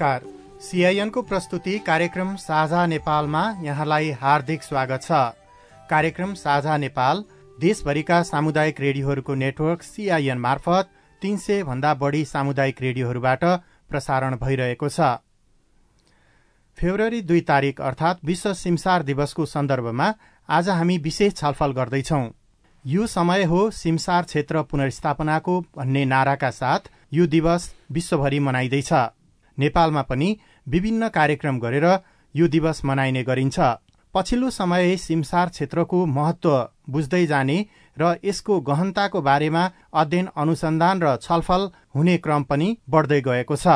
नमस्कार। सिआइएनको प्रस्तुति कार्यक्रम साझा नेपालमा यहाँलाई हार्दिक स्वागत छ। कार्यक्रम साझा नेपाल देशभरिका सामुदायिक रेडियोहरूको नेटवर्क सिआइएन मार्फत तीन सय भन्दा बढी सामुदायिक रेडियोहरूबाट प्रसारण भइरहेको छ। फेब्रुअरी दुई तारिक अर्थात् विश्व सिमसार दिवसको सन्दर्भमा आज हामी विशेष छलफल गर्दैछौ। यो समय हो सिमसार क्षेत्र पुनर्स्थापनाको भन्ने नाराका साथ यो दिवस विश्वभरि मनाइँदैछ। नेपालमा पनि विभिन्न कार्यक्रम गरेर यो दिवस मनाइने गरिन्छ। पछिल्लो समय सिमसार क्षेत्रको महत्व बुझ्दै जाने र यसको गहनताको बारेमा अध्ययन अनुसन्धान र छलफल हुने क्रम पनि बढ्दै गएको छ।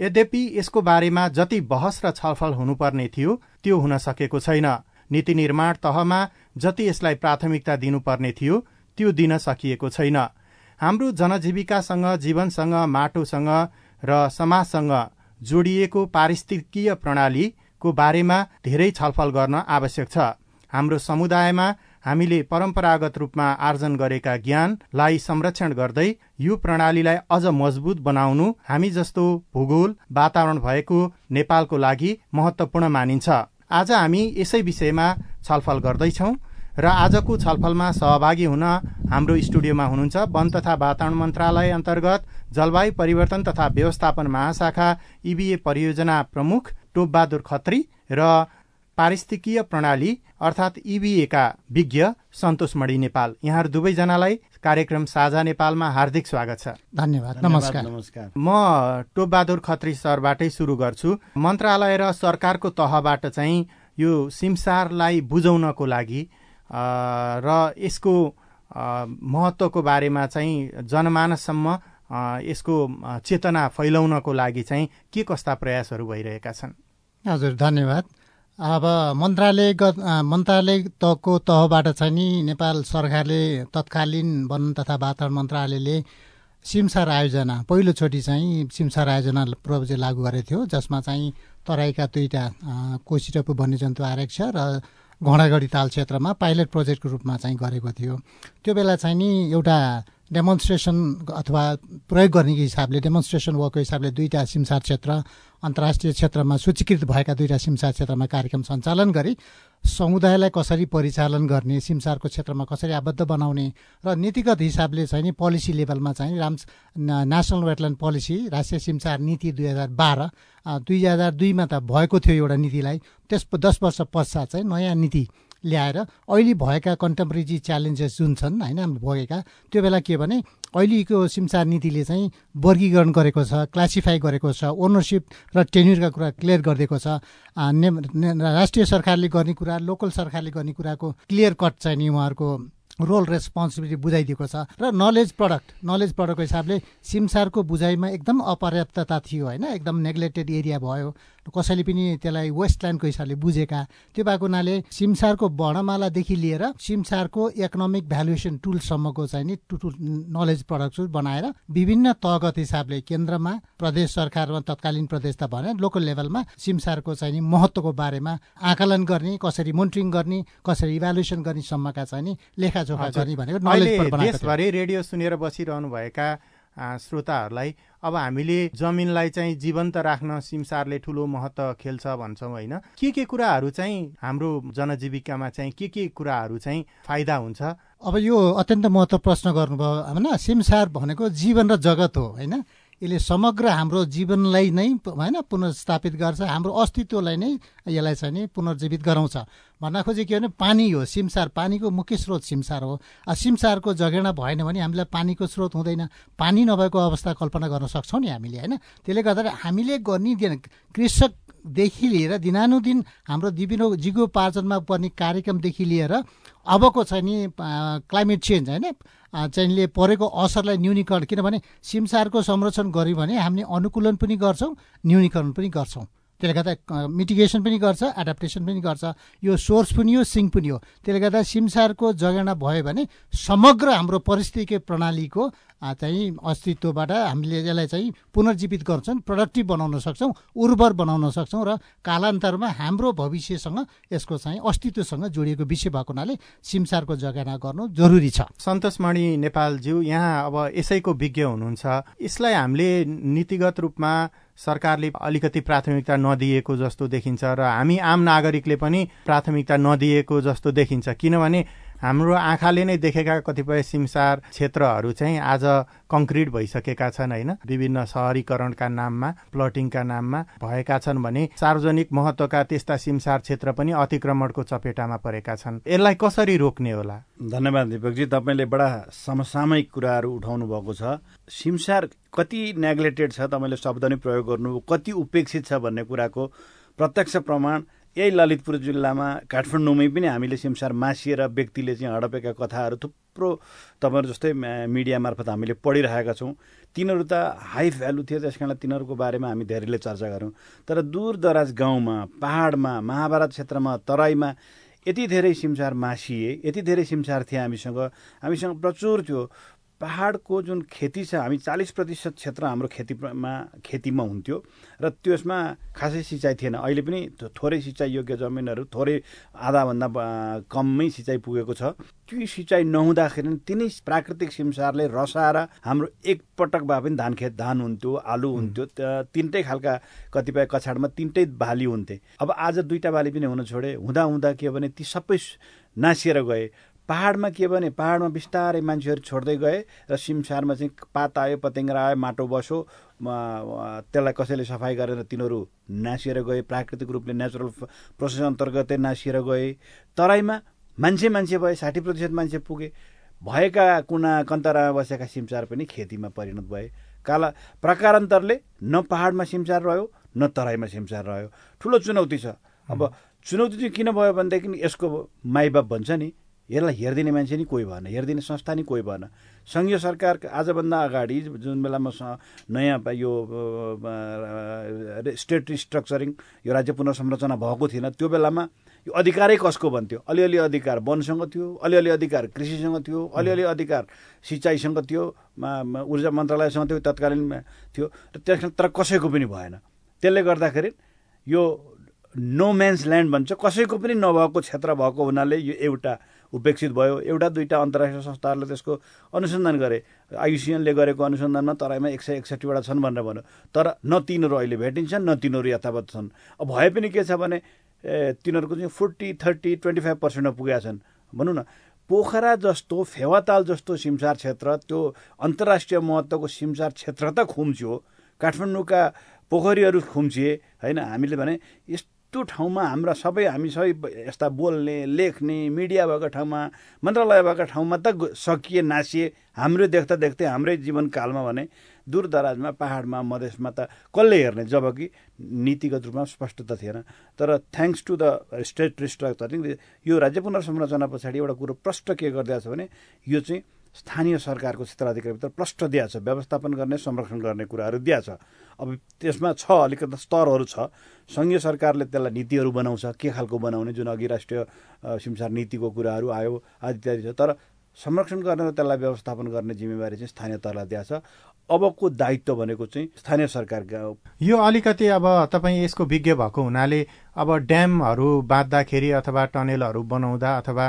यद्यपि यसको बारेमा जति बहस र छलफल हुनुपर्ने थियो त्यो हुन सकेको छैन। नीति निर्माण तहमा जति यसलाई प्राथमिकता दिनुपर्ने थियो त्यो दिन सकिएको छैन। हाम्रो जनजीविकासँग जीवनसँग माटोसँग र समाजसँग जोडिएको पारिस्थितिकीय प्रणालीको बारेमा धेरै छलफल गर्न आवश्यक छ। हाम्रो समुदायमा हामीले परम्परागत रूपमा आर्जन गरेका ज्ञानलाई संरक्षण गर्दै यो प्रणालीलाई अझ मजबुत बनाउनु हामी जस्तो भूगोल वातावरण भएको नेपालको लागि महत्वपूर्ण मानिन्छ। आज हामी यसै विषयमा छलफल गर्दैछौ र आजको छलफलमा सहभागी हुन हाम्रो स्टुडियोमा हुनुहुन्छ वन तथा वातावरण मन्त्रालय अन्तर्गत जलवायु परिवर्तन तथा व्यवस्थापन महाशाखा इबिए परियोजना प्रमुख टोपबहादुर खत्री र पारिस्थितिकीय प्रणाली अर्थात् इबिएका विज्ञ सन्तोष मणि नेपाल। यहाँहरू दुवैजनालाई कार्यक्रम साझा नेपालमा हार्दिक स्वागत छ। धन्यवाद। नमस्कार। नमस्कार। म टोपबहादुर खत्री सरबाटै सुरु गर्छु। मन्त्रालय र सरकारको तहबाट चाहिँ यो सिमसारलाई बुझाउनको लागि र यसको महत्त्वको बारेमा चाहिँ जनमानससम्म यसको चेतना फैलाउनको लागि चाहिँ के कस्ता प्रयासहरू भइरहेका छन्? हजुर धन्यवाद। अब मन्त्रालयगत मन्त्रालय तहको तहबाट चाहिँ नि नेपाल सरकारले तत्कालीन वन तथा वातावरण मन्त्रालयले सिमसार आयोजना पहिलोचोटि चाहिँ सिमसार आयोजना प्रोजेक्ट लागू गरेको थियो जसमा चाहिँ तराईका दुईवटा कोसिटपु वन्यजन्तु आरक्ष र घोडागढी ताल क्षेत्रमा पाइलट प्रोजेक्टको रूपमा चाहिँ गरेको थियो। त्यो बेला चाहिँ नि एउटा डेमोन्स्ट्रेसन अथवा प्रयोग गर्ने हिसाबले डेमोन्स्ट्रेसन वर्कको हिसाबले दुईवटा सिमसार क्षेत्र अन्तर्राष्ट्रिय क्षेत्रमा सूचीकृत भएका दुईवटा सिमसार क्षेत्रमा कार्यक्रम सञ्चालन गरी समुदायलाई कसरी परिचालन गर्ने सिमसारको क्षेत्रमा कसरी आबद्ध बनाउने र नीतिगत हिसाबले चाहिँ नि पोलिसी लेभलमा चाहिँ राम्स नेसनल वेटल्यान्ड पोलिसी राष्ट्रिय सिमसार नीति दुई हजार बाह्र दुई हजार दुईमा त भएको थियो एउटा नीतिलाई त्यस दस वर्ष पश्चात चाहिँ नयाँ नीति ल्याएर अहिले भएका कन्टेम्पोरेरी च्यालेन्जेस जुन छन् होइन हामीले भोगेका त्यो बेला के भने अहिलेको सिमसार नीतिले चाहिँ वर्गीकरण गरेको छ क्लासिफाई गरेको छ ओनरसिप र टेन्युरका कुरा क्लियर गरिदिएको छ। राष्ट्रिय सरकारले गर्ने कुरा लोकल सरकारले गर्ने कुराको क्लियर कट चाहिँ नि उहाँहरूको रोल रेस्पोन्सिबिलिटी बुझाइदिएको छ। र नलेज प्रडक्ट नलेज प्रडक्टको हिसाबले सिमसारको बुझाइमा एकदम अपर्याप्तता थियो होइन एकदम नेग्लेक्टेड एरिया भयो। कसैले पनि त्यसलाई वेस्टल्यान्डको हिसाबले बुझेका त्यो भएको हुनाले सिमसारको वर्णमालादेखि लिएर सिमसारको इकोनोमिक भ्यालुएसन टुलसम्मको चाहिँ नि टुल नलेज प्रडक्ट बनाएर विभिन्न तहगत हिसाबले केन्द्रमा प्रदेश सरकारमा तत्कालीन प्रदेश त भने लोकल लेभलमा सिमसारको चाहिँ नि महत्त्वको बारेमा आकलन गर्ने कसरी मोनिटरिङ गर्ने कसरी इभ्यालुएसन गर्ने सम्मका चाहिँ नि लेखाजोखा गर्ने भनेको नलेज रेडियो सुनेर बसिरहनुभएका श्रोताहरूलाई अब हामीले जमिनलाई चाहिँ जीवन्त राख्न सिमसारले ठुलो महत्त्व खेल्छ भन्छौँ होइन? के के कुराहरू चाहिँ हाम्रो जनजीविकामा चाहिँ के के कुराहरू चाहिँ फाइदा हुन्छ? अब यो अत्यन्त महत्त्व प्रश्न गर्नुभयो होइन? सिमसार भनेको जीवन र जगत हो होइन? यसले समग्र हाम्रो जीवनलाई नै होइन पुनर्स्थापित गर्छ हाम्रो अस्तित्वलाई नै यसलाई चाहिँ नि पुनर्जीवित गराउँछ। भन्न खोजे के भने पानी हो सिमसार पानीको मुख्य स्रोत सिमसार हो। सिमसारको जगेर्ना भएन भने हामीलाई पानीको स्रोत हुँदैन। पानी नभएको अवस्था कल्पना गर्न सक्छौँ नि हामीले होइन? त्यसले गर्दा हामीले गर्ने कृषकदेखि लिएर दिनानुदिन हाम्रो दिपिनो जीवोपार्जनमा पर्ने कार्यक्रमदेखि लिएर अबको चाहिँ नि क्लाइमेट चेन्ज होइन? चाहिँले परेको असरलाई न्यूनीकरण किनभने सिमसारको संरक्षण गऱ्यौँ भने हामीले अनुकूलन पनि गर्छौँ न्यूनीकरण पनि गर्छौँ। त्यसले गर्दा मिटिगेसन पनि गर्छ एडाप्टेसन पनि गर्छ। यो सोर्स पनि हो सिङ्क पनि हो। त्यसले गर्दा सिमसारको जगेर्ना भयो भने समग्र हाम्रो परिस्थितिको प्रणालीको चाहिँ अस्तित्वबाट हामीले यसलाई चाहिँ पुनर्जीवित गर्छौँ प्रोडक्टिभ बनाउन सक्छौँ उर्वर बनाउन सक्छौँ र कालान्तरमा हाम्रो भविष्यसँग यसको चाहिँ अस्तित्वसँग जोडिएको विषय भएको हुनाले सिमसारको जगेना गर्नु जरुरी छ। सन्तोषमणि नेपालज्यू यहाँ अब यसैको विज्ञ हुनुहुन्छ। यसलाई हामीले नीतिगत रूपमा सरकारले अलिकति प्राथमिकता नदिएको जस्तो देखिन्छ र हामी आम नागरिकले पनि प्राथमिकता नदिएको जस्तो देखिन्छ। किनभने हाम्रो आँखाले नै देखेका कतिपय सिमसार क्षेत्रहरू चाहिँ आज कङ्क्रिट भइसकेका छन् होइन? विभिन्न सहरीकरणका नाममा प्लटिङका नाममा भएका छन् भने सार्वजनिक महत्वका त्यस्ता सिमसार क्षेत्र पनि अतिक्रमणको चपेटामा परेका छन्। यसलाई कसरी रोक्ने होला? धन्यवाद दिपकजी। तपाईँले बडा समसामयिक कुराहरू उठाउनु भएको छ। सिमसार कति नेग्लेक्टेड छ? तपाईँले शब्द नै प्रयोग गर्नु। कति उपेक्षित छ भन्ने कुराको प्रत्यक्ष प्रमाण यही ललितपुर जिल्लामा काठमाडौँमै पनि हामीले सिमसार मासिएर व्यक्तिले चाहिँ हडपेका कथाहरू थुप्रो तपाईँहरू जस्तै मिडिया मार्फत हामीले पढिरहेका छौँ। तिनीहरू त हाई भ्यालु थियो त्यस कारण तिनीहरूको बारेमा हामी धेरैले चर्चा गऱ्यौँ तर दूर दराज गाउँमा पहाडमा महाभारत क्षेत्रमा तराईमा यति धेरै सिमसार मासिए यति धेरै सिमसार थिए हामीसँग। हामीसँग प्रचुर थियो। पहाडको जुन खेती छ हामी चालिस प्रतिशत क्षेत्र हाम्रो खेतीमा खेतीमा हुन्थ्यो र त्यसमा खासै सिँचाइ थिएन। अहिले पनि थोरै सिँचाइ योग्य जमिनहरू थोरै आधाभन्दा कममै सिँचाइ पुगेको छ। त्यो सिँचाइ नहुँदाखेरि तिनै प्राकृतिक सिमसारले रसाएर हाम्रो एकपटक भए पनि धान खेत धान हुन्थ्यो आलु हुन्थ्यो तिनटै खालका कतिपय कछाडमा तिनटै बाली हुन्थे। अब आज दुईवटा बाली पनि हुन छोडे। हुँदा हुँदा के भने ती सबै नासिएर गए। पहाडमा के भने पहाडमा बिस्तारै मान्छेहरू छोड्दै गए र सिमसारमा चाहिँ पात आयो पतेङ्ग्रा आयो माटो बस्यो त्यसलाई कसैले सफाइ गरेर तिनीहरू नासिएर गए प्राकृतिक रूपले नेचुरल प्रोसेस अन्तर्गतै नासिएर गए। तराईमा मान्छे मान्छे भए साठी प्रतिशत मान्छे पुगे। भएका कुना कन्तरामा बसेका सिमसार पनि खेतीमा परिणत भए। काला प्रकारान्तरले न पहाडमा सिमसार रह्यो न तराईमा सिमसार रह्यो। ठुलो चुनौती छ। अब चुनौती चाहिँ किन भयो भनेदेखि यसको माइबाप भन्छ नि। यसलाई हेरिदिने मान्छे नि कोही भएन हेरिदिने संस्था नि कोही भएन। सङ्घीय सरकार आजभन्दा अगाडि जुन बेलामा नयाँ यो स्टेट रिस्ट्रक्चरिङ यो राज्य पुनर्संरचना भएको थिएन त्यो बेलामा यो अधिकारै कसको भन्थ्यो? अलिअलि अधिकार वनसँग थियो अलिअलि अधिकार कृषिसँग थियो अलिअलि अधिकार सिँचाइसँग थियो ऊर्जा मन्त्रालयसँग थियो तत्कालीन थियो र त्यस तर कसैको पनि भएन। त्यसले गर्दाखेरि यो नो म्यान्स ल्यान्ड भन्छ कसैको पनि नभएको क्षेत्र भएको हुनाले यो एउटा उपेक्षित भयो। एउटा दुईवटा अन्तर्राष्ट्रिय संस्थाहरूले त्यसको अनुसन्धान गरे। आयुसिएनले गरेको अनुसन्धानमा तराईमा एक सय एकसठीवटा छन् भनेर भन्यो। तर न तिनीहरू अहिले भेटिन्छन् न तिनीहरू यथावत छन्। अब भए पनि के छ भने तिनीहरूको चाहिँ फोर्टी थर्टी ट्वेन्टी फाइभ पर्सेन्टमा पुगेका छन्। भनौँ न पोखरा जस्तो फेवाताल जस्तो सिमसार क्षेत्र त्यो अन्तर्राष्ट्रिय महत्त्वको सिमसार क्षेत्र त खुम्च्यो। काठमाडौँका पोखरीहरू खुम्चिए होइन? हामीले भने यस्तो त्यो ठाउँमा हाम्रा सबै हामी सबै यस्ता बोल्ने लेख्ने मिडिया भएको ठाउँमा मन्त्रालय भएको ठाउँमा त सकिए नासिए हाम्रो देख्दा देख्दै हाम्रै जीवनकालमा भने दूरदराजमा पहाडमा मधेसमा त कसले हेर्ने? जबकि नीतिगत रूपमा स्पष्टता थिएन। तर thanks to the state restructuring यो राज्य पुनर्संरचना पछाडि एउटा कुरो प्रष्ट के गरिदिएको छ भने यो चाहिँ स्थानीय सरकारको क्षेत्राधिकारभित्र प्रष्ट दिएको व्यवस्थापन गर्ने संरक्षण गर्ने कुराहरू दिएको अब त्यसमा छ अलिकति स्तरहरू छ। सङ्घीय सरकारले त्यसलाई नीतिहरू बनाउँछ के खालको बनाउने जुन अघि राष्ट्रिय सिमसार नीतिको कुराहरू आयो आदि इत्यादि छ। तर संरक्षण गर्ने र त्यसलाई व्यवस्थापन गर्ने जिम्मेवारी चाहिँ स्थानीय तहलाई दिएको छ। अबको दायित्व भनेको चाहिँ स्थानीय सरकार यो अलिकति अब तपाईँ यसको विज्ञ भएको हुनाले अब ड्यामहरू बाँध्दाखेरि अथवा टनेलहरू बनाउँदा अथवा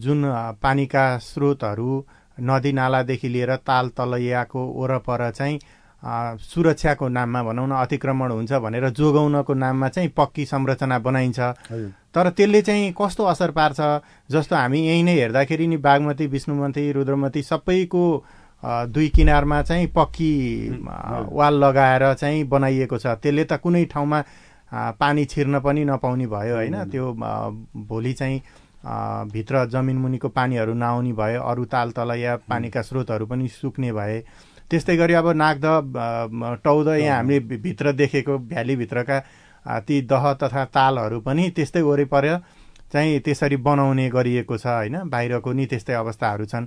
जुन पानीका स्रोतहरू नदी नालादेखि लिएर ताल तलैयाको वरपर चाहिँ सुरक्षाको नाममा भनौँ न अतिक्रमण हुन्छ भनेर जोगाउनको नाममा चाहिँ पक्की संरचना बनाइन्छ। तर त्यसले चाहिँ कस्तो असर पार्छ? जस्तो हामी यहीँ नै हेर्दाखेरि नि बागमती विष्णुमती रुद्रमती सबैको दुई किनारमा चाहिँ पक्की वाल लगाएर चाहिँ बनाइएको छ। त्यसले त कुनै ठाउँमा पानी छिर्न पनि नपाउने भयो होइन? त्यो भोलि चाहिँ भित्र जमिन मुनिको पानीहरू नआउने भए अरू ताल तल या पानीका स्रोतहरू पनि सुक्ने भए त्यस्तै गरी अब नाग्द टौद यहाँ हामीले भित्र देखेको भ्यालीभित्रका ती दह तथा तालहरू पनि त्यस्तै वरिपर चाहिँ त्यसरी बनाउने गरिएको छ होइन? बाहिरको नि त्यस्तै अवस्थाहरू छन्।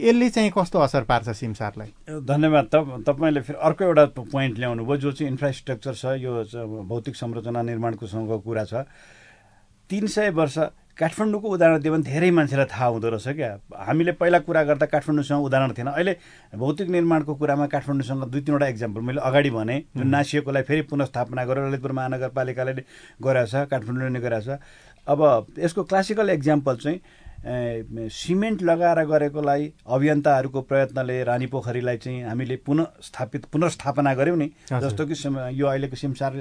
यसले चाहिँ कस्तो असर पार्छ सिमसारलाई धन्यवाद। त तपाईँले फेरि अर्को एउटा पोइन्ट ल्याउनु भयो जो चाहिँ इन्फ्रास्ट्रक्चर छ यो भौतिक संरचना निर्माणको सँगको कुरा छ। तिन सय वर्ष काठमाडौँको उदाहरण दियो भने धेरै मान्छेलाई थाहा हुँदो रहेछ क्या। हामीले पहिला कुरा गर्दा काठमाडौँसँग उदाहरण थिएन। अहिले भौतिक निर्माणको कुरामा काठमाडौँसँग दुई तिनवटा इक्जाम्पल मैले अगाडि भने जुन नासिएकोलाई फेरि पुनस्थापना गरेर ललितपुर महानगरपालिकाले गरेको छ काठमाडौँले नै गरेको छ। अब यसको क्लासिकल इक्जाम्पल चाहिँ सिमेन्ट लगाएर गरेकोलाई अभियन्ताहरूको प्रयत्नले रानी पोखरीलाई चाहिँ हामीले पुनः स्थापित पुनर्स्थापना गऱ्यौँ नि। जस्तो कि यो अहिलेको सिमसार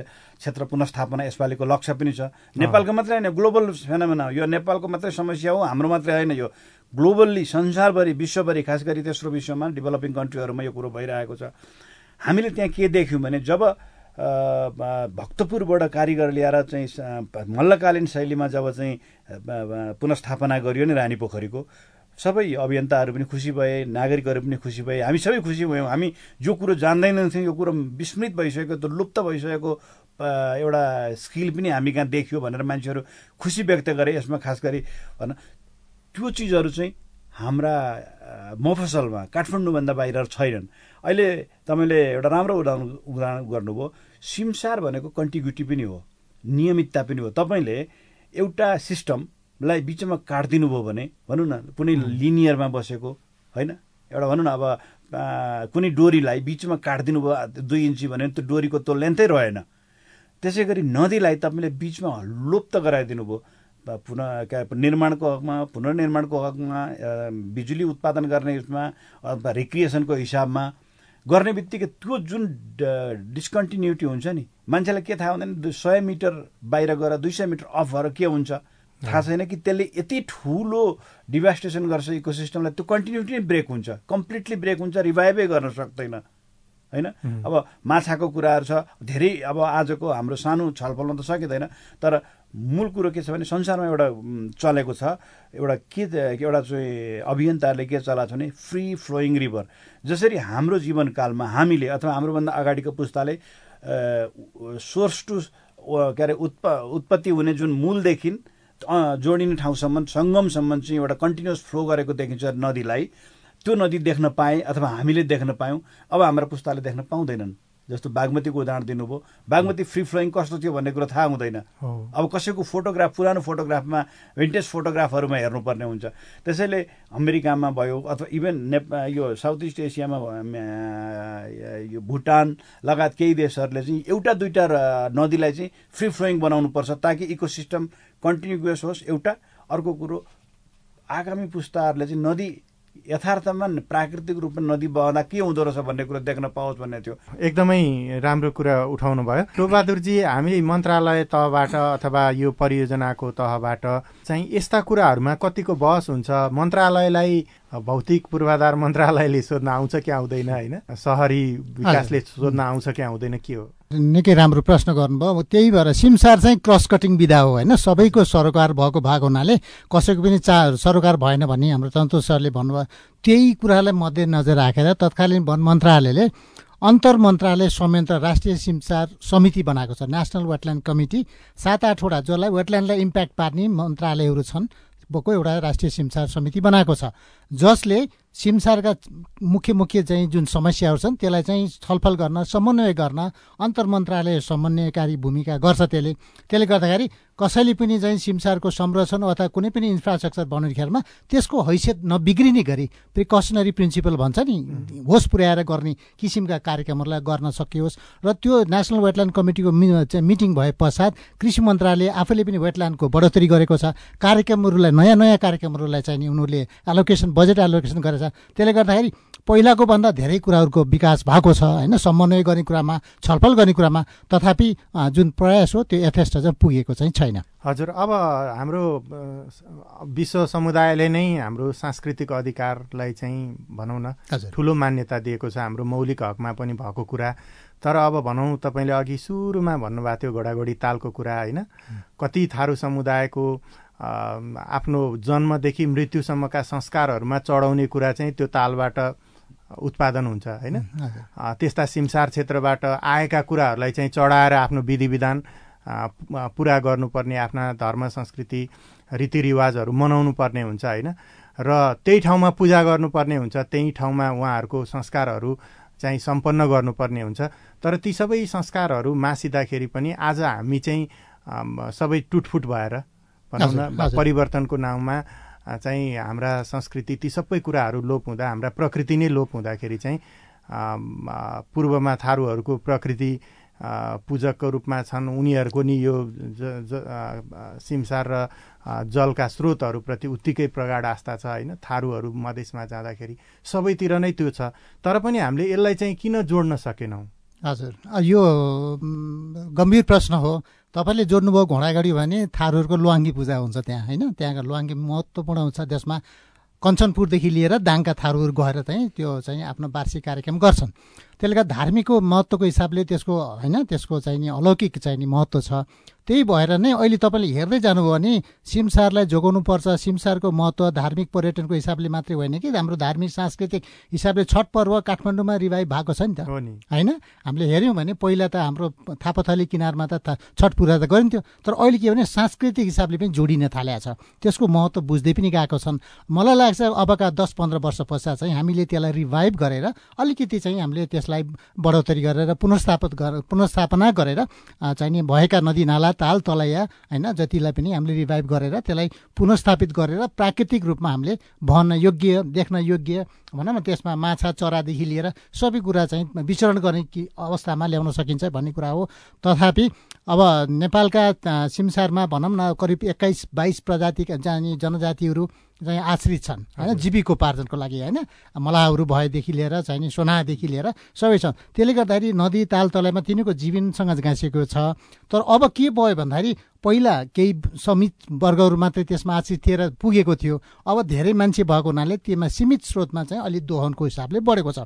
क्षेत्र पुनस्थापना यसपालिको लक्ष्य पनि छ। नेपालको मात्रै होइन ग्लोबल फेनोमेना यो नेपालको मात्रै समस्या हो हाम्रो मात्रै होइन यो। ग्लोबल्ली संसारभरि विश्वभरि खास गरी तेस्रो विश्वमा डेभलपिङ कन्ट्रीहरूमा यो कुरो भइरहेको छ। हामीले त्यहाँ के देख्यौँ भने जब भक्तपुरबाट कारिगर ल्याएर चाहिँ मल्लकालीन शैलीमा जब चाहिँ पुनस्थापना गरियो नि रानी पोखरीको सबै अभियन्ताहरू पनि खुसी भए नागरिकहरू पनि खुसी भए हामी सबै खुसी भयौँ। हामी जो कुरो जान्दैनौँ थियौँ यो कुरो विस्मृत भइसकेको त लुप्त भइसकेको एउटा स्किल पनि हामी कहाँ देखियो भनेर मान्छेहरू खुसी व्यक्त गरे यसमा खास गरी भन त्यो चिजहरू चाहिँ हाम्रा मफसलमा काठमाडौँभन्दा बाहिर छैनन्। अहिले तपाईँले एउटा राम्रो उदाहरण उदाहरण गर्नुभयो सिमसार भनेको कन्टिग्युटी पनि हो नियमितता पनि हो। तपाईँले एउटा सिस्टमलाई बिचमा काटिदिनु भयो भने भनौँ न कुनै लिनियरमा बसेको होइन? एउटा भनौँ न अब कुनै डोरीलाई बिचमा काटिदिनु भयो दुई इन्ची भने त्यो डोरीको त्यो लेन्थै रहेन। त्यसै गरी नदीलाई तपाईँले बिचमा लोप त गराइदिनु भयो। पुनः निर्माणको हकमा पुनर्निर्माणको हकमा बिजुली उत्पादन गर्ने उसमा अथवा रिक्रिएसनको हिसाबमा गर्ने बित्तिकै त्यो जुन डिस्कन्टिन्युटी हुन्छ नि मान्छेलाई के थाहा हुँदैन सय मिटर बाहिर गएर दुई सय मिटर अफ भएर के हुन्छ? थाहा छैन कि त्यसले यति ठुलो डिभास्टेसन गर्छ इको सिस्टमलाई त्यो कन्टिन्युटी नै ब्रेक हुन्छ। कम्प्लिटली ब्रेक हुन्छ रिभाइभै गर्न सक्दैन। होइन? अब माछाको कुराहरू छ धेरै अब आजको हाम्रो सानो छलफलमा त सकिँदैन तर मूल कुरो के छ भने संसारमा एउटा चलेको छ एउटा के एउटा चाहिँ अभियन्ताहरूले के चलाएको छ भने फ्री फ्लोइङ रिभर जसरी हाम्रो जीवनकालमा हामीले अथवा हाम्रोभन्दा अगाडिको पुस्ताले सोर्स टु के अरे उत्प उत्पत्ति हुने जुन मूलदेखि जोडिने ठाउँसम्म सङ्गमसम्म चाहिँ एउटा कन्टिन्युस फ्लो गरेको देखिन्छ नदीलाई। त्यो नदी देख्न पाएँ अथवा हामीले देख्न पायौँ अब हाम्रो पुस्ताले देख्न पाउँदैनन्। जस्तो बागमतीको उदाहरण दिनुभयो। बागमती फ्री फ्लोइङ कस्तो थियो भन्ने कुरो थाहा हुँदैन। अब कसैको फोटोग्राफ पुरानो फोटोग्राफमा भिन्टेज फोटोग्राफहरूमा हेर्नुपर्ने हुन्छ। त्यसैले अमेरिकामा भयो अथवा इभन नेपा यो साउथ इस्ट एसियामा यो भुटान लगायत केही देशहरूले चाहिँ एउटा दुईवटा नदीलाई चाहिँ फ्री फ्लोइङ बनाउनुपर्छ ताकि इको सिस्टम कन्टिन्युस होस्। एउटा अर्को कुरो आगामी पुस्ताहरूले चाहिँ नदी यथार्थमा प्राकृतिक रूपमा नदी बहँदा के हुँदो रहेछ भन्ने कुरो देख्न पाओस् भन्ने थियो। एकदमै राम्रो कुरा उठाउनु भयो। टोबहादुरजी हामी मन्त्रालय तहबाट अथवा यो परियोजनाको तहबाट चाहिँ यस्ता कुराहरूमा कतिको बहस हुन्छ? मन्त्रालयलाई भौतिक पूर्वाधार मन्त्रालयले सोध्न आउँछ कि आउँदैन होइन? सहरी विकासले सोध्न आउँछ कि आउँदैन के हो? निकै राम्रो प्रश्न गर्नुभयो। त्यही भएर सिमसार चाहिँ क्रस कटिङ विधा हो होइन। सबैको सरोकार भएको भाग हुनाले कसैको पनि चा सरोकार भएन भन्ने हाम्रो तन्तु सरले भन्नुभयो। त्यही कुरालाई मध्यनजर राखेर तत्कालीन वन मन्त्रालयले अन्तर मन्त्रालय संयन्त्र राष्ट्रिय सिमसार समिति बनाएको छ। नेसनल वेटल्यान्ड कमिटी सात आठवटा जसलाई वेटल्यान्डलाई इम्प्याक्ट पार्ने मन्त्रालयहरू छन् बोको एउटा राष्ट्रिय सिमसार समिति बनाएको छ। जसले सिमसारका मुख्य मुख्य चाहिँ जुन समस्याहरू छन् त्यसलाई चाहिँ छलफल गर्न समन्वय गर्न अन्तर मन्त्रालय समन्वयकारी भूमिका गर्छ त्यसले। त्यसले गर्दाखेरि कसैले पनि चाहिँ सिमसारको संरक्षण अथवा कुनै पनि इन्फ्रास्ट्रक्चर बनाउने खेलमा त्यसको हैसियत नबिग्रिने गरी प्रिकसनरी प्रिन्सिपल भन्छ नि होस पुर्याएर गर्ने किसिमका कार्यक्रमहरूलाई गर्न सकियोस्। र त्यो नेसनल वेटल्यान्ड कमिटीको मिटिङ भए पश्चात कृषि मन्त्रालयले आफैले पनि वेटल्यान्डको बढोत्तरी गरेको छ। कार्यक्रमहरूलाई नयाँ नयाँ कार्यक्रमहरूलाई चाहिँ उनीहरूले एलोकेसन बजेट एलोकेसन गरेछ। त्यसले गर्दाखेरि पहिलाको भन्दा धेरै कुराहरूको विकास भएको छ होइन? समन्वय गर्ने कुरामा छलफल गर्ने कुरामा तथापि जुन प्रयास हो त्यो यथेष्ट चाहिँ पुगेको चाहिँ छैन। हजुर अब हाम्रो विश्व समुदायले नै हाम्रो सांस्कृतिक अधिकारलाई चाहिँ भनौँ न ठुलो मान्यता दिएको छ हाम्रो मौलिक हकमा पनि भएको कुरा। तर अब भनौँ तपाईँले अघि सुरुमा भन्नुभएको थियो घोडाघोडी तालको कुरा होइन? कति थारू समुदायको आफ्नो जन्मदेखि मृत्युसम्मका संस्कारहरूमा चढाउने कुरा चाहिँ त्यो तालबाट उत्पादन हुन्छ होइन? त्यस्ता सिमसार क्षेत्रबाट आएका कुराहरूलाई चाहिँ चढाएर आफ्नो विधि विधान पुरा गर्नुपर्ने आफ्ना धर्म संस्कृति रीतिरिवाजहरू मनाउनु पर्ने हुन्छ होइन? र त्यही ठाउँमा पूजा गर्नुपर्ने हुन्छ त्यही ठाउँमा उहाँहरूको संस्कारहरू चाहिँ सम्पन्न गर्नुपर्ने हुन्छ। तर ती सबै संस्कारहरू मासिँदाखेरि पनि आज हामी चाहिँ सबै टुटफुट भएर भनौँ न परिवर्तनको नाउँमा चाहिँ हाम्रा संस्कृति ती सबै कुराहरू लोप हुँदा हाम्रा प्रकृति नै लोप हुँदाखेरि चाहिँ पूर्वमा थारूहरूको प्रकृति पूजकको रूपमा छन्। उनीहरूको नि यो सिमसार र जलका स्रोतहरूप्रति उत्तिकै प्रगाढ आस्था छ होइन? थारूहरू मधेसमा जाँदाखेरि सबैतिर नै त्यो छ। तर पनि हामीले यसलाई चाहिँ किन जोड्न सकेनौँ? हजुर। यो गम्भीर प्रश्न हो। तपाईँले जोड्नुभयो घोडागाडी भने थारूहरूको लुवाङ्गी पूजा हुन्छ त्यहाँ होइन? त्यहाँको लुवाङ्गी महत्त्वपूर्ण हुन्छ। त्यसमा कञ्चनपुरदेखि लिएर दाङका थारूहरू गएर चाहिँ त्यो चाहिँ आफ्नो वार्षिक कार्यक्रम गर्छन्। त्यसले गर्दा धार्मिकको महत्त्वको हिसाबले त्यसको होइन त्यसको चाहिँ नि अलौकिक चाहिँ नि महत्त्व छ। त्यही भएर नै अहिले तपाईँले हेर्दै जानुभयो भने सिमसारलाई जोगाउनु पर्छ सिमसारको महत्त्व धार्मिक पर्यटनको हिसाबले मात्रै होइन कि हाम्रो धार्मिक सांस्कृतिक हिसाबले छठ पर्व काठमाडौँमा रिभाइभ भएको छ नि त। होइन? हामीले हेऱ्यौँ भने पहिला त हाम्रो थापाथली किनारमा त छठ पूजा त गरिन्थ्यो। तर अहिले के भने सांस्कृतिक हिसाबले पनि जोडिन थालेको छ। त्यसको महत्त्व बुझ्दै पनि गएको छन्। मलाई लाग्छ अबका दस पन्ध्र वर्ष पश्चात चाहिँ हामीले त्यसलाई रिभाइभ गरेर अलिकति चाहिँ हामीले त्यसलाई बढोत्तरी गरेर पुनर्स्थापित गरेर पुनर्स्थापना गरेर चाहिँ नि भएका नदी नाला ताल तलैया होइन जतिलाई पनि हामीले रिभाइभ गरेर त्यसलाई पुनस्थापित गरेर प्राकृतिक रूपमा हामीले भन्न योग्य देख्न योग्य भनौँ न त्यसमा माछा चरादेखि लिएर सबै कुरा चाहिँ विचरण गर्ने अवस्थामा ल्याउन सकिन्छ भन्ने कुरा हो। तथापि अब नेपालका सिमसारमा भनौँ न करिब एक्काइस बाइस प्रजातिका जाने जनजातिहरू चाहिँ आश्रित छन् होइन? जीविकोपार्जनको लागि होइन? मलाहहरू भएदेखि लिएर चाहिँ नि सोनादेखि लिएर सबै छन्। त्यसले गर्दाखेरि नदी ताल तलाइमा तिनीहरूको जीवनसँग गाँसिएको छ। तर अब के भयो भन्दाखेरि पहिला केही समित वर्गहरू मात्रै त्यसमा आश्रित थिएर पुगेको थियो। अब धेरै मान्छे भएको हुनाले त्यसमा सीमित स्रोतमा चाहिँ अलिक दोहनको हिसाबले बढेको छ।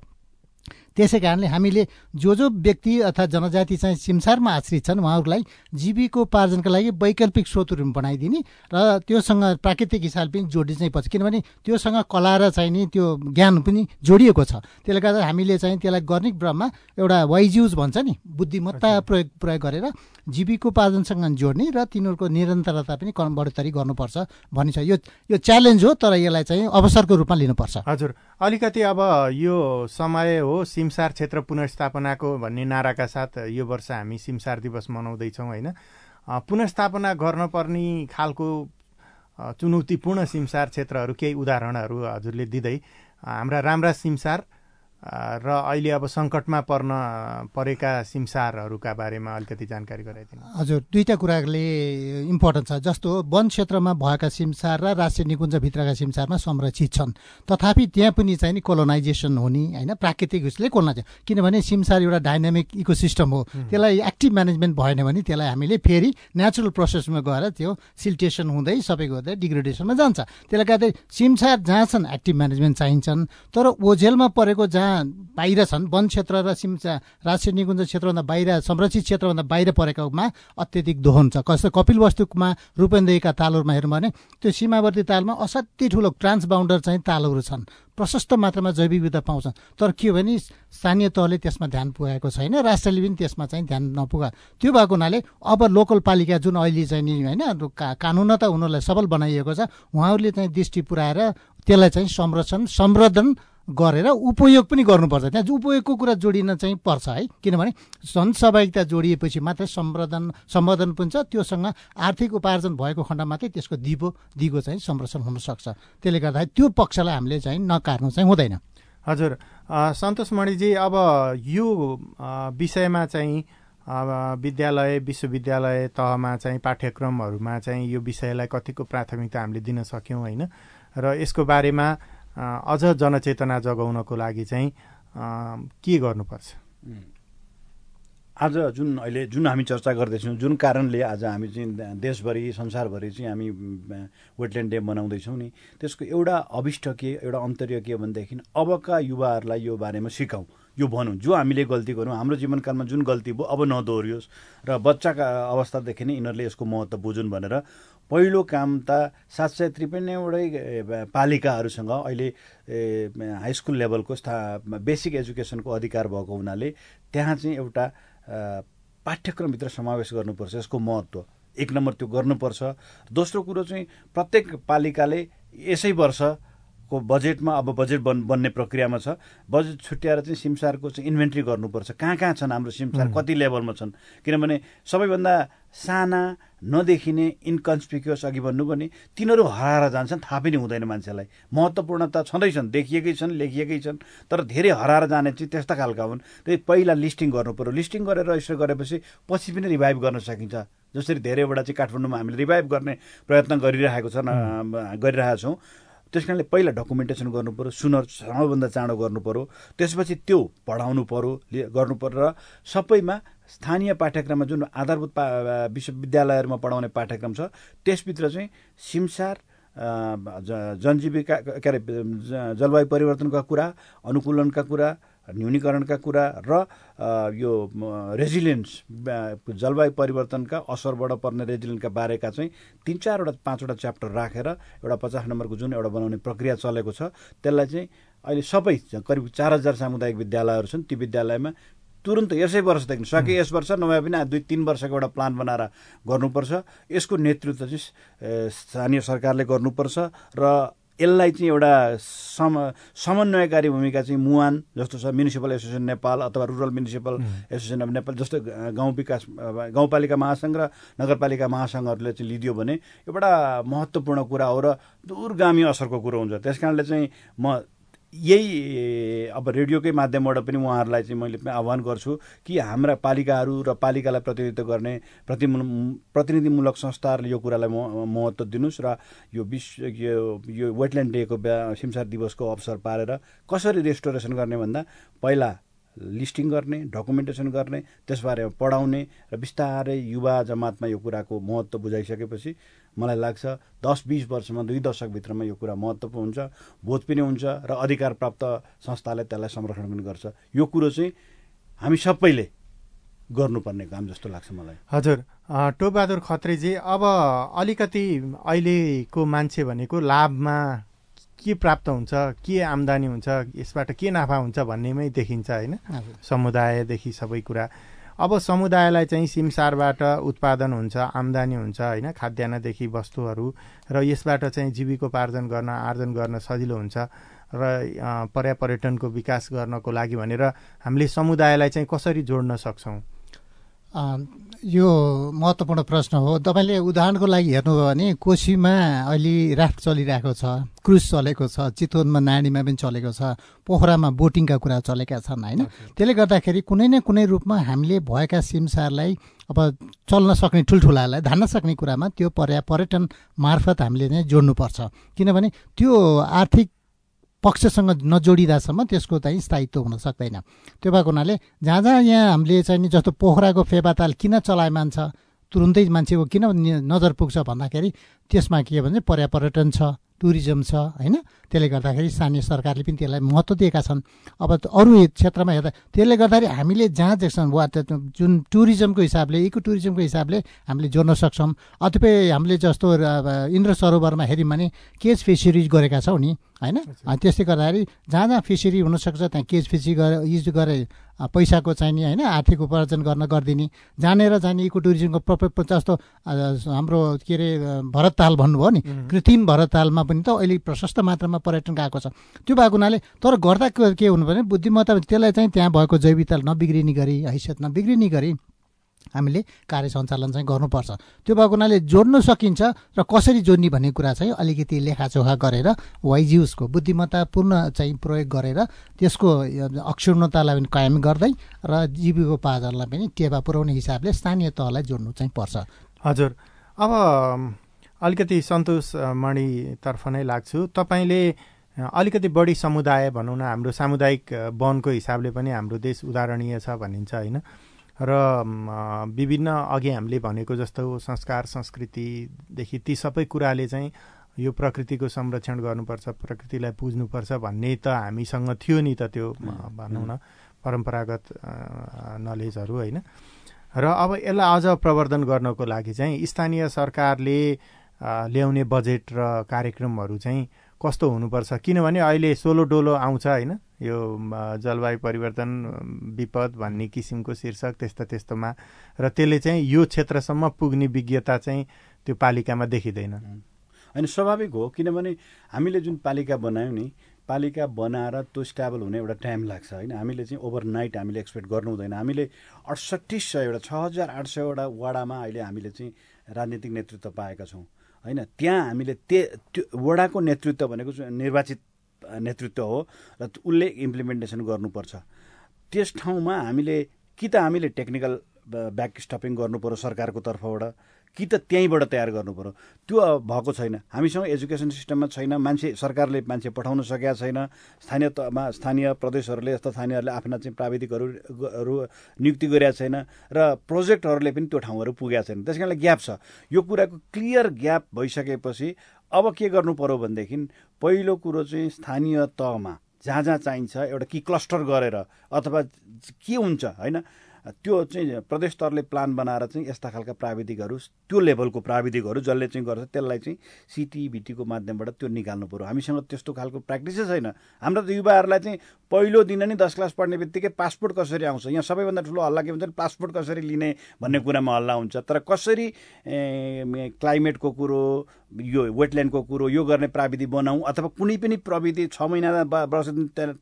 त्यसै कारणले हामीले जो जो व्यक्ति अथवा जनजाति चाहिँ सिमसारमा आश्रित छन् उहाँहरूलाई जीविकोपार्जनका लागि वैकल्पिक स्रोतहरू पनि बनाइदिने र त्योसँग प्राकृतिक हिसाबले पनि जोड्ने चाहिँ पर्छ किनभने त्योसँग कला र चाहिँ नि त्यो ज्ञान पनि जोडिएको छ। त्यसले गर्दा हामीले चाहिँ त्यसलाई गर्ने क्रममा एउटा वाइज युज भन्छ नि बुद्धिमत्ता प्रयोग प्रयोग गरेर जीविकोपार्जनसँग जोड्ने र तिनीहरूको निरन्तरता पनि बढोत्तरी गर्नुपर्छ भन्ने छ यो यो च्यालेन्ज हो तर यसलाई चाहिँ अवसरको रूपमा लिनुपर्छ। हजुर। अलिकति अब यो समय हो सिमसार क्षेत्र पुनर्स्थापनाको भन्ने नाराका साथ यो वर्ष हामी सिमसार दिवस मनाउँदैछौँ होइन? पुनर्स्थापना गर्नुपर्ने खालको चुनौतीपूर्ण सिमसार क्षेत्रहरू केही उदाहरणहरू हजुरले दिँदै हाम्रा राम्रा सिमसार र अहिले अब सङ्कटमा पर्न परेका सिमसारहरूका बारेमा अलिकति जानकारी गराइदिनु। हजुर दुईवटा कुराले इम्पोर्टेन्ट छ। जस्तो वन क्षेत्रमा भएका सिमसार र राष्ट्रिय निकुञ्जभित्रका सिमसारमा संरक्षित छन्। तथापि त्यहाँ पनि चाहिँ नि कोलोनाइजेसन हुने होइन प्राकृतिक उसले कोलोनाइज किनभने सिमसार एउटा डाइनामिक इकोसिस्टम हो। त्यसलाई एक्टिभ म्यानेजमेन्ट भएन भने त्यसलाई हामीले फेरि नेचुरल प्रोसेसमा गएर त्यो सिल्टेसन हुँदै सबै गर्दै डिग्रेडेसनमा जान्छ। त्यसले गर्दा सिमसार जहाँ छन् एक्टिभ म्यानेजमेन्ट चाहिन्छन्। तर ओझेलमा परेको जहाँ बाहिर छन् वन क्षेत्र र सिम्चा राष्ट्रिय निकुञ्ज क्षेत्रभन्दा बाहिर संरक्षित क्षेत्रभन्दा बाहिर परेकोमा अत्याधिक दोहन छ। कस्तो कपिल वस्तुमा रूपेन्देहीका तालहरूमा हेर्नु भने त्यो सीमावर्ती तालमा असाध्यै ठुलो ट्रान्सबाउन्डर चाहिँ तालहरू छन्। प्रशस्त मात्रामा जैविक विविधता पाउँछन्। तर के भने स्थानीय तहले त्यसमा ध्यान पुगाएको छैन राष्ट्रले पनि त्यसमा चाहिँ ध्यान नपुगा। त्यो भएको हुनाले अब लोकल पालिका जुन अहिले चाहिँ नि होइन कानुन त उनीहरूलाई सबल बनाइएको छ उहाँहरूले चाहिँ दृष्टि पुऱ्याएर त्यसलाई चाहिँ संरक्षण सम्वर्धन गरेर उपयोग पनि गर्नुपर्छ। त्यहाँ उपयोगको कुरा जोडिन चाहिँ पर्छ है। किनभने जनसहभागिता जोडिएपछि मात्रै सम्वर्धन सम्वर्धन पनि छ। त्योसँग आर्थिक उपार्जन भएको खण्ड मात्रै त्यसको दिगो दिगो चाहिँ संरक्षण हुनसक्छ। त्यसले गर्दाखेरि त्यो पक्षलाई हामीले चाहिँ नकार्नु चाहिँ हुँदैन। हजुर। सन्तोष मणिजी अब यो विषयमा चाहिँ विद्यालय विश्वविद्यालय तहमा चाहिँ पाठ्यक्रमहरूमा चाहिँ यो विषयलाई कतिको प्राथमिकता हामीले दिन सक्यौँ होइन? र यसको बारेमा अझ जनचेतना जगाउनको लागि चाहिँ के गर्नुपर्छ? आज जुन अहिले जुन हामी चर्चा गर्दैछौँ जुन कारणले आज हामी चाहिँ देशभरि संसारभरि चाहिँ हामी वेटल्यान्ड डे मनाउँदैछौँ नि त्यसको एउटा अभिष्ट के एउटा अन्तर्य के भनेदेखि अबका युवाहरूलाई यो बारेमा सिकाउँ यो भनौँ जो हामीले गल्ती गरौँ हाम्रो जीवनकालमा जुन गल्ती भयो अब नदोहोरियोस्। र बच्चाका अवस्थादेखि नै यिनीहरूले यसको महत्त्व बुझुन् भनेर पहिलो काम त सात सय त्रिपन्नवटै पालिकाहरूसँग अहिले हाई स्कुल लेभलको स्था बेसिक एजुकेसनको अधिकार भएको हुनाले त्यहाँ चाहिँ एउटा पाठ्यक्रमभित्र समावेश गर्नुपर्छ यसको महत्त्व। एक नम्बर त्यो गर्नुपर्छ। दोस्रो कुरो चाहिँ प्रत्येक पालिकाले यसै वर्ष को बजेटमा अब बजेट बन् बन्ने प्रक्रियामा छ। बजेट छुट्याएर चाहिँ सिमसारको चाहिँ इन्भेन्ट्री गर्नुपर्छ। कहाँ कहाँ छन् हाम्रो सिमसार? कति लेभलमा छन्? किनभने सबैभन्दा साना नदेखिने इन्कन्सपिक्युस अघि भन्नु भने तिनीहरू हराएर जान्छन् थाहा पनि हुँदैन मान्छेलाई। महत्त्वपूर्ण त छँदैछन् देखिएकै छन् लेखिएकै छन् तर धेरै हराएर जाने चाहिँ त्यस्ता खालका हुन्। त्यही पहिला लिस्टिङ गर्नु पऱ्यो लिस्टिङ गरेर रजिस्टर गरेपछि पछि पनि रिभाइभ गर्न सकिन्छ। जसरी धेरैवटा चाहिँ काठमाडौँमा हामीले रिभाइभ गर्ने प्रयत्न गरिरहेको छ गरिरहेका छौँ त्यस कारणले पहिला डकुमेन्टेसन गर्नु पऱ्यो सुनर सबैभन्दा चाँडो गर्नु पऱ्यो त्यसपछि त्यो पढाउनु पऱ्यो गर्नु पऱ्यो र सबैमा स्थानीय पाठ्यक्रममा जुन आधारभूत पा विश्वविद्यालयहरूमा पढाउने पाठ्यक्रम छ त्यसभित्र चाहिँ सिमसार जनजीविका के अरे जलवायु परिवर्तनका कुरा अनुकूलनका कुरा न्यूनीकरणका कुरा र यो रेजिलियन्स जलवायु परिवर्तनका असरबाट पर्ने रेजिलियन्सका बारेका चाहिँ तिन चारवटा पाँचवटा च्याप्टर राखेर एउटा पचास नम्बरको जुन एउटा बनाउने प्रक्रिया चलेको छ त्यसलाई चाहिँ अहिले सबै करिब चार हजार सामुदायिक विद्यालयहरू छन् ती विद्यालयमा तुरन्त यसै वर्षदेखि सके यस वर्ष नभए पनि दुई तिन वर्षको एउटा प्लान बनाएर गर्नुपर्छ। यसको नेतृत्व चाहिँ स्थानीय सरकारले गर्नुपर्छ र यसलाई चाहिँ एउटा सम समन्वयकारी भूमिका चाहिँ मुवान जस्तो छ म्युनिसिपल एसोसिएसन नेपाल अथवा rural municipal association of Nepal जस्तो गाउँ विकास गाउँपालिका महासङ्घ र नगरपालिका महासङ्घहरूले चाहिँ लिदियो भने एउटा महत्त्वपूर्ण कुरा हो र दूरगामी असरको कुरो हुन्छ। त्यस कारणले चाहिँ म यही अब रेडियोकै माध्यमबाट पनि उहाँहरूलाई चाहिँ मैले आह्वान गर्छु कि हाम्रा पालिकाहरू र पालिकालाई प्रतिनिधित्व गर्ने प्रति प्रतिनिधिमूलक संस्थाहरूले यो कुरालाई महत्त्व दिनुहोस् र यो विश्व यो वेटल्यान्ड डेको सिमसार दिवसको अवसर पारेर कसरी रेस्टोरेसन गर्ने भन्दा पहिला लिस्टिङ गर्ने डकुमेन्टेसन गर्ने त्यसबारे पढाउने र बिस्तारै युवा जमातमा यो कुराको महत्त्व बुझाइसकेपछि मलाई लाग्छ दस बिस वर्षमा दुई दशकभित्रमा यो कुरा महत्त्वपूर्ण हुन्छ। बोध पनि हुन्छ र अधिकार प्राप्त संस्थाले त्यसलाई संरक्षण पनि गर्छ। यो कुरो चाहिँ हामी सबैले गर्नुपर्ने काम जस्तो लाग्छ मलाई। हजुर टोबहादुर खत्रीजी अब अलिकति अहिलेको मान्छे भनेको लाभमा के प्राप्त हुन्छ के आम्दानी हुन्छ यसबाट के नाफा हुन्छ भन्नेमै देखिन्छ होइन? समुदायदेखि सबै कुरा। अब समुदायलाई चाहिँ सिमसारबाट उत्पादन हुन्छ आम्दानी हुन्छ होइन? खाद्यान्नदेखि वस्तुहरू र यसबाट चाहिँ जीविकोपार्जन गर्न आर्जन गर्न सजिलो हुन्छ र पर्या पर्यटनको विकास गर्नको लागि भनेर हामीले समुदायलाई चाहिँ कसरी जोड्न सक्छौँ? यो महत्त्वपूर्ण प्रश्न हो। तपाईँले उदाहरणको लागि हेर्नुभयो भने कोसीमा अहिले राफ्ट चलिरहेको छ क्रुज चलेको छ चितवनमा नानीमा पनि चलेको छ पोखरामा बोटिङका कुरा चलेका छन् होइन? त्यसले गर्दाखेरि कुनै न कुनै रूपमा हामीले भएका सिमसारलाई अब चल्न सक्ने ठुल्ठुलालाई धान्न सक्ने कुरामा त्यो पर्या पर्यटन मार्फत हामीले नै जोड्नुपर्छ। किनभने त्यो आर्थिक पक्षसँग नजोडिँदासम्म त्यसको चाहिँ स्थायित्व हुन सक्दैन। त्यो भएको हुनाले जहाँ जहाँ यहाँ हामीले चाहिँ नि जस्तो पोखराको फेबाताल किन चलायमान छ तुरुन्तै मान्छेको किन नजर पुग्छ भन्दाखेरि त्यसमा के भने पर्या पर्यटन छ टुरिज्म छ होइन? त्यसले गर्दाखेरि स्थानीय सरकारले पनि त्यसलाई महत्त्व दिएका छन्। अब अरू क्षेत्रमा हेर्दा त्यसले गर्दाखेरि हामीले जहाँ देख्छौँ वा जुन टुरिज्मको हिसाबले इको टुरिज्मको हिसाबले हामीले जोड्न सक्छौँ। अथवा हामीले जस्तो इन्द्र सरोवरमा हेऱ्यौँ भने केज फिसरिज गरेका छौँ नि। होइन? त्यसले गर्दाखेरि जहाँ जहाँ फिसरी हुनसक्छ त्यहाँ केज फिसरी गरेर युज गरे पैसाको चाहिने होइन आर्थिक उपार्जन गर्न गरिदिने। जानेर जाने इको टुरिज्मको प्रप जस्तो हाम्रो के अरे भरतताल भन्नुभयो नि कृत्रिम भरततालमा पनि त अहिले प्रशस्त मात्रामा पर्यटन गएको छ। त्यो भएको हुनाले तर गर्दा के हुनु भने बुद्धिमत्ता त्यसलाई चाहिँ त्यहाँ भएको जैविकता नबिग्रिने गरी हैसियत नबिग्रिने गरी हामीले कार्य सञ्चालन चाहिँ गर्नुपर्छ। त्यो भएको हुनाले जोड्न सकिन्छ र कसरी जोड्ने भन्ने कुरा चाहिँ अलिकति लेखाचोखा गरेर वाइजिउसको बुद्धिमत्तापूर्ण चाहिँ प्रयोग गरेर त्यसको अक्षुण्णतालाई पनि कायम गर्दै र जीविकोपार्जनलाई पनि टेवा पुर्याउने हिसाबले स्थानीय तहलाई जोड्नु चाहिँ पर्छ। हजुर। अब अलिकति सन्तोष मणितर्फ नै लाग्छु। तपाईँले अलिकति बढी समुदाय भनौँ न हाम्रो सामुदायिक वनको हिसाबले पनि हाम्रो देश उदाहरणीय छ भनिन्छ होइन? र विभिन्न अघि हामीले भनेको जस्तो संस्कार संस्कृतिदेखि ती सबै कुराले चाहिँ यो प्रकृतिको संरक्षण गर्नुपर्छ प्रकृतिलाई पुज्नुपर्छ भन्ने त हामीसँग थियो नि त त्यो भनौँ न परम्परागत नलेजहरू होइन। र अब यसलाई अझ प्रवर्धन गर्नको लागि चाहिँ स्थानीय सरकारले ल्याउने बजेट र कार्यक्रमहरू चाहिँ कस्तो हुनुपर्छ? किनभने अहिले सोलो डोलो आउँछ होइन? यो जलवायु परिवर्तन विपद भन्ने किसिमको शीर्षक त्यस्तो त्यस्तोमा। र त्यसले चाहिँ यो क्षेत्रसम्म पुग्ने विज्ञता चाहिँ त्यो पालिकामा देखिँदैन। होइन स्वाभाविक हो किनभने हामीले जुन पालिका बनायौँ नि पालिका बनाएर त्यो स्ट्याबल हुने एउटा टाइम लाग्छ होइन? हामीले चाहिँ ओभरनाइट हामीले एक्सपेक्ट गर्नु हुँदैन। हामीले अडसट्ठी सयवटा छ हजार आठ सयवटा वडामा अहिले हामीले चाहिँ राजनीतिक नेतृत्व पाएका छौँ। होइन त्यहाँ हामीले त्यो वडाको नेतृत्व भनेको निर्वाचित नेतृत्व हो र उसले इम्प्लिमेन्टेसन गर्नुपर्छ। त्यस ठाउँमा हामीले कि त हामीले टेक्निकल ब्याक स्टपिङ गर्नु सरकारको तर्फबाट कि त त्यहीँबाट तयार गर्नु पऱ्यो त्यो भएको छैन। हामीसँग एजुकेसन सिस्टममा छैन। मान्छे सरकारले मान्छे पठाउन सकेका छैन। स्थानीय तहमा स्थानीय प्रदेशहरूले यस्ता स्थानीयहरूले आफ्ना चाहिँ प्राविधिकहरू नियुक्ति गरेका छैन र प्रोजेक्टहरूले पनि त्यो ठाउँहरू पुगेका छैन। त्यस कारणले ग्याप छ। यो कुराको क्लियर ग्याप भइसकेपछि अब के गर्नु पर्यो भनेदेखि पहिलो कुरो चाहिँ स्थानीय तहमा जहाँ जहाँ चाहिन्छ एउटा कि क्लस्टर गरेर अथवा के हुन्छ होइन? त्यो चाहिँ प्रदेश स्तरले प्लान बनाएर चाहिँ यस्ता खालका प्राविधिकहरू त्यो लेभलको प्राविधिकहरू जसले चाहिँ गर्छ त्यसलाई चाहिँ सिटिभिटीको माध्यमबाट त्यो निकाल्नु पऱ्यो हामीसँग त्यस्तो खालको प्र्याक्टिसै छैन। हाम्रो त युवाहरूलाई चाहिँ पहिलो दिन नै दस क्लास पढ्ने बित्तिकै पासपोर्ट कसरी आउँछ? यहाँ सबैभन्दा ठुलो हल्ला के भन्छ पासपोर्ट कसरी लिने भन्ने कुरामा हल्ला हुन्छ। तर कसरी क्लाइमेटको कुरो यो वेटल्यान्डको कुरो यो गर्ने प्राविधि बनाऊ अथवा कुनै पनि प्रविधि छ महिना वर्ष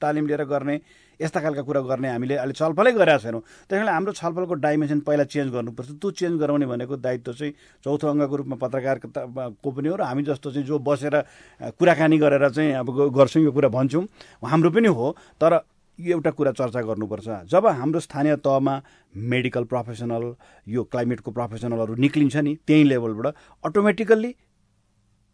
तालिम लिएर गर्ने यस्ता खालका कुरा गर्ने हामीले अहिले छलफलै गरेका छैनौँ। त्यस कारण हाम्रो छलफलको डाइमेन्सन पहिला चेन्ज गर्नुपर्छ। त्यो चेन्ज गराउने भनेको दायित्व चाहिँ चौथो अङ्गको रूपमा पत्रकारको पनि हो र हामी जस्तो चाहिँ जो बसेर कुराकानी गरेर चाहिँ अब गर्छौँ यो कुरा भन्छौँ हाम्रो पनि हो। तर यो एउटा कुरा चर्चा गर्नुपर्छ। जब हाम्रो स्थानीय तहमा मेडिकल प्रोफेसनल यो क्लाइमेटको प्रोफेसनलहरू निक्लिन्छ नि त्यही लेभलबाट अटोमेटिकल्ली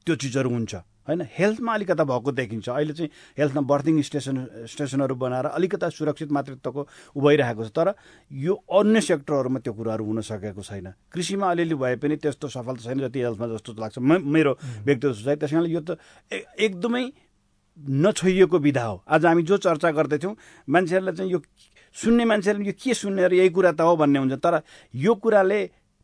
त्यो चिजहरू हुन्छ। होइन? हेल्थमा अलिकता भएको देखिन्छ। अहिले चाहिँ हेल्थमा बर्थिङ स्टेसन स्टेसनहरू बनाएर अलिकता सुरक्षित मातृत्वको उभइरहेको छ। तर यो अन्य सेक्टरहरूमा त्यो कुराहरू हुन सकेको छैन। कृषिमा अलिअलि भए पनि त्यस्तो सफल छैन जति हेल्थमा जस्तो लाग्छ। मेरो व्यक्तिगत सोचाइ त्यस कारणले यो त एकदमै नछोइएको विधा हो। आज हामी जो चर्चा गर्दैथ्यौँ मान्छेहरूलाई चाहिँ यो सुन्ने मान्छेहरूले यो के सुन्ने र यही कुरा त हो भन्ने हुन्छ। तर यो कुराले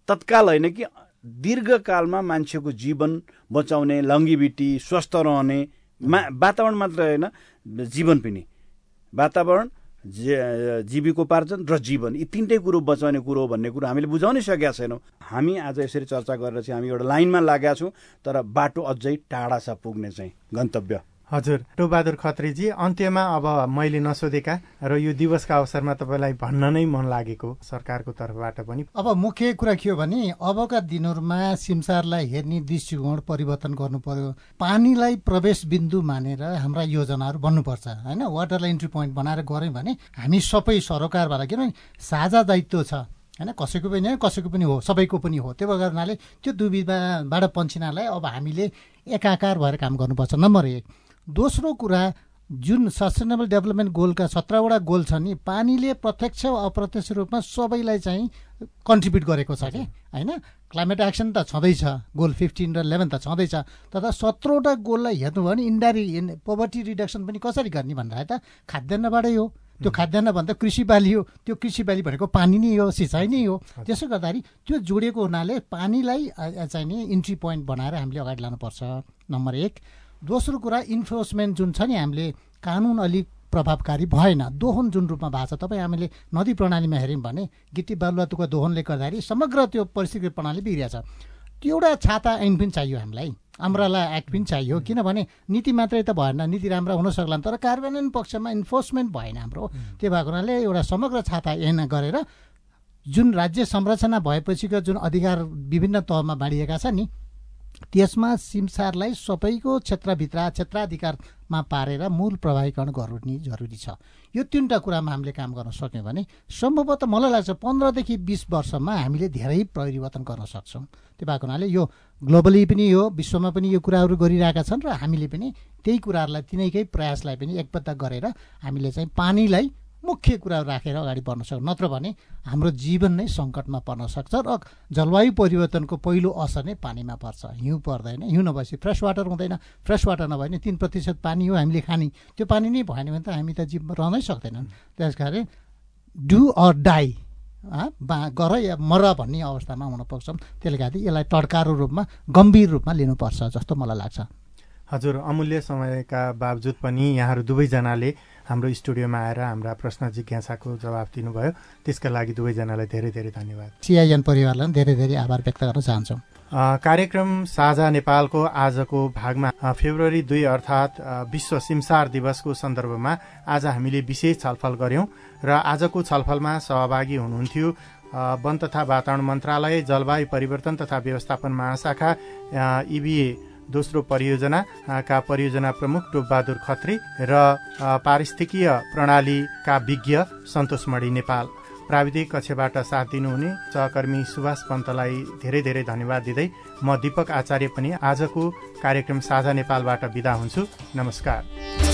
तत्काल होइन कि दीर्घकालमा मान्छेको जीवन बचाउने लङ्गिबिटी स्वस्थ रहने मा वातावरण मात्र होइन जीवन पनि। वातावरण जीविकोपार्जन र जीवन यी तिनटै कुरो बचाउने कुरो भन्ने कुरो हामीले बुझाउनै सकेका छैनौँ। हामी आज यसरी चर्चा गरेर चाहिँ हामी एउटा लाइनमा लागेका छौँ तर बाटो अझै टाढा छ पुग्ने चाहिँ गन्तव्य। हजुर टोबहादुर खत्रीजी अन्त्यमा अब मैले नसोधेका र यो दिवसका अवसरमा तपाईँलाई भन्न नै मन लागेको सरकारको तर्फबाट पनि। अब मुख्य कुरा के हो भने अबका दिनहरूमा सिमसारलाई हेर्ने दृष्टिकोण परिवर्तन गर्नु पर्यो। पानीलाई प्रवेश बिन्दु मानेर हाम्रा योजनाहरू बन्नुपर्छ होइन? वाटरलाई इन्ट्री पोइन्ट बनाएर गऱ्यौँ भने हामी सबै सरोकारबाट किनभने साझा दायित्व छ होइन? कसैको पनि होइन कसैको पनि हो सबैको पनि हो। त्यो गर्नाले त्यो दुविधाबाट पन्छिनालाई अब हामीले एकाकार भएर काम गर्नुपर्छ नम्बर एक। दोस्रो कुरा जुन सस्टेनेबल डेभलपमेन्ट गोलका सत्रवटा गोल छ नि पानीले प्रत्यक्ष अप्रत्यक्ष रूपमा सबैलाई चाहिँ कन्ट्रिब्युट गरेको छ कि? होइन? क्लाइमेट एक्सन त छँदैछ गोल फिफ्टिन र इलेभेन त छँदैछ तर सत्रवटा गोललाई हेर्नु भने इन्डाइरेक्ट पोभर्टी रिडक्सन पनि कसरी गर्ने भन्दा त? खाद्यान्नबाटै हो। त्यो खाद्यान्न भन्दा कृषि बाली हो त्यो कृषि बाली भनेको पानी नै हो सिँचाइ नै हो। त्यसो गर्दाखेरि त्यो जोडिएको हुनाले पानीलाई चाहिँ नि इन्ट्री पोइन्ट बनाएर हामीले अगाडि लानुपर्छ। नम्बर एक दोस्रो कुरा इन्फोर्समेन्ट जुन छ नि हामीले कानुन अलिक प्रभावकारी भएन। दोहन जुन रूपमा भएको छ तपाईँ हामीले नदी प्रणालीमा हेऱ्यौँ भने गिटी बालुवातुको दोहनले गर्दाखेरि समग्र त्यो परिस्थिति प्रणाली बिग्रिया छ त्यो एउटा छाता ऐन पनि चाहियो हामीलाई अम्ब्राला एक्ट पनि चाहियो किनभने नीति मात्रै त भएन नीति राम्रा हुन सक्ला तर कार्यान्वयन पक्षमा इन्फोर्समेन्ट भएन हाम्रो। त्यो भएको हुनाले एउटा समग्र छाता ऐन गरेर जुन राज्य संरचना भएपछिको जुन अधिकार विभिन्न तहमा बाँडिएका छ नि त्यसमा सिमसारलाई सबैको क्षेत्रभित्र क्षेत्राधिकारमा पारेर मूल प्रभावीकरण गर्नु जरुरी छ। यो तिनवटा कुरामा हामीले काम गर्न सक्यौँ भने सम्भवतः मलाई लाग्छ पन्ध्रदेखि बिस वर्षमा हामीले धेरै परिवर्तन गर्न सक्छौँ। त्यो भएको हुनाले यो ग्लोबली पनि यो विश्वमा पनि यो कुराहरू गरिरहेका छन् र हामीले पनि त्यही कुराहरूलाई तिनैकै प्रयासलाई पनि एकबद्ध गरेर हामीले चाहिँ पानीलाई मुख्य कुरा राखेर अगाडि बढ्न सक्छ। नत्र भने हाम्रो जीवन नै सङ्कटमा पर्न सक्छ र जलवायु परिवर्तनको पहिलो असर नै पानीमा पर्छ। हिउँ पर्दैन हिउँ नभएपछि फ्रेस वाटर हुँदैन। फ्रेस वाटर नभए भने तिन प्रतिशत पानी हो हामीले खाने। त्यो पानी नै भएन भने त हामी त जीव रहनै सक्दैनन् त्यस कारण डु अर डाई बा गर या मर भन्ने अवस्थामा हुन सक्छौँ त्यसले गर्दा यसलाई टड्कारो रूपमा गम्भीर रूपमा लिनुपर्छ जस्तो मलाई लाग्छ। हजुर अमूल्य समयका बावजुद पनि यहाँहरू दुवैजनाले हाम्रो स्टुडियोमा आएर हाम्रा प्रश्न जिज्ञासाको जवाब दिनुभयो। त्यसका लागि दुवैजनालाई धेरै धेरै धन्यवाद। सिआइएन परिवारलाई धेरै धेरै आभार व्यक्त गर्न चाहन्छौँ। कार्यक्रम साझा नेपालको आजको भागमा फेब्रुअरी दुई अर्थात् विश्व सिमसार दिवसको सन्दर्भमा आज हामीले विशेष छलफल गर्यौं र आजको छलफलमा सहभागी हुनुहुन्थ्यो वन तथा वातावरण मन्त्रालय जलवायु परिवर्तन तथा व्यवस्थापन महाशाखा इबिए दोस्रो परियोजनाका परियोजना प्रमुख टोपबहादुर खत्री र पारिस्थिकीय प्रणालीका विज्ञ सन्तोष मणि नेपाल। प्राविधिक कक्षबाट साथ दिनुहुने सहकर्मी सुभाष पन्तलाई धेरै धेरै धन्यवाद दिँदै म दीपक आचार्य पनि आजको कार्यक्रम साझा नेपालबाट विदा हुन्छु। नमस्कार।